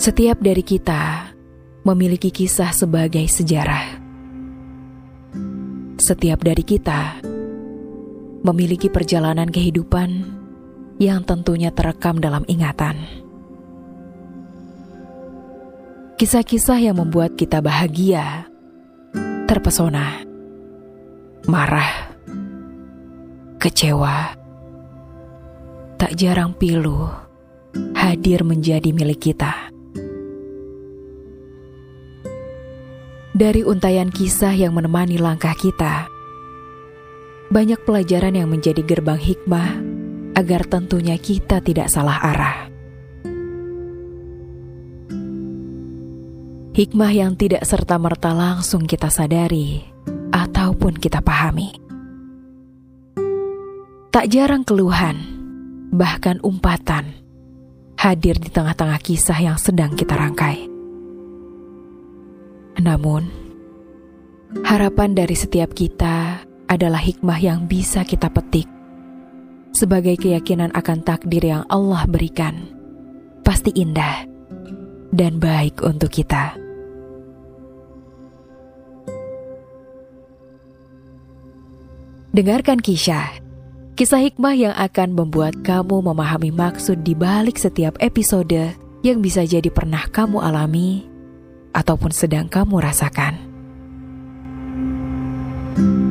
Setiap dari kita memiliki kisah sebagai sejarah. Setiap dari kita memiliki perjalanan kehidupan yang tentunya terekam dalam ingatan. Kisah-kisah yang membuat kita bahagia, terpesona, marah, kecewa, tak jarang pilu hadir menjadi milik kita. Dari untayan kisah yang menemani langkah kita, banyak pelajaran yang menjadi gerbang hikmah agar tentunya kita tidak salah arah. Hikmah yang tidak serta-merta langsung kita sadari ataupun kita pahami. Tak jarang keluhan, bahkan umpatan, hadir di tengah-tengah kisah yang sedang kita rangkai. Namun, harapan dari setiap kita adalah hikmah yang bisa kita petik sebagai keyakinan akan takdir yang Allah berikan. Pasti indah dan baik untuk kita. Dengarkan kisah, kisah hikmah yang akan membuat kamu memahami maksud di balik setiap episode yang bisa jadi pernah kamu alami ataupun sedang kamu rasakan. thank you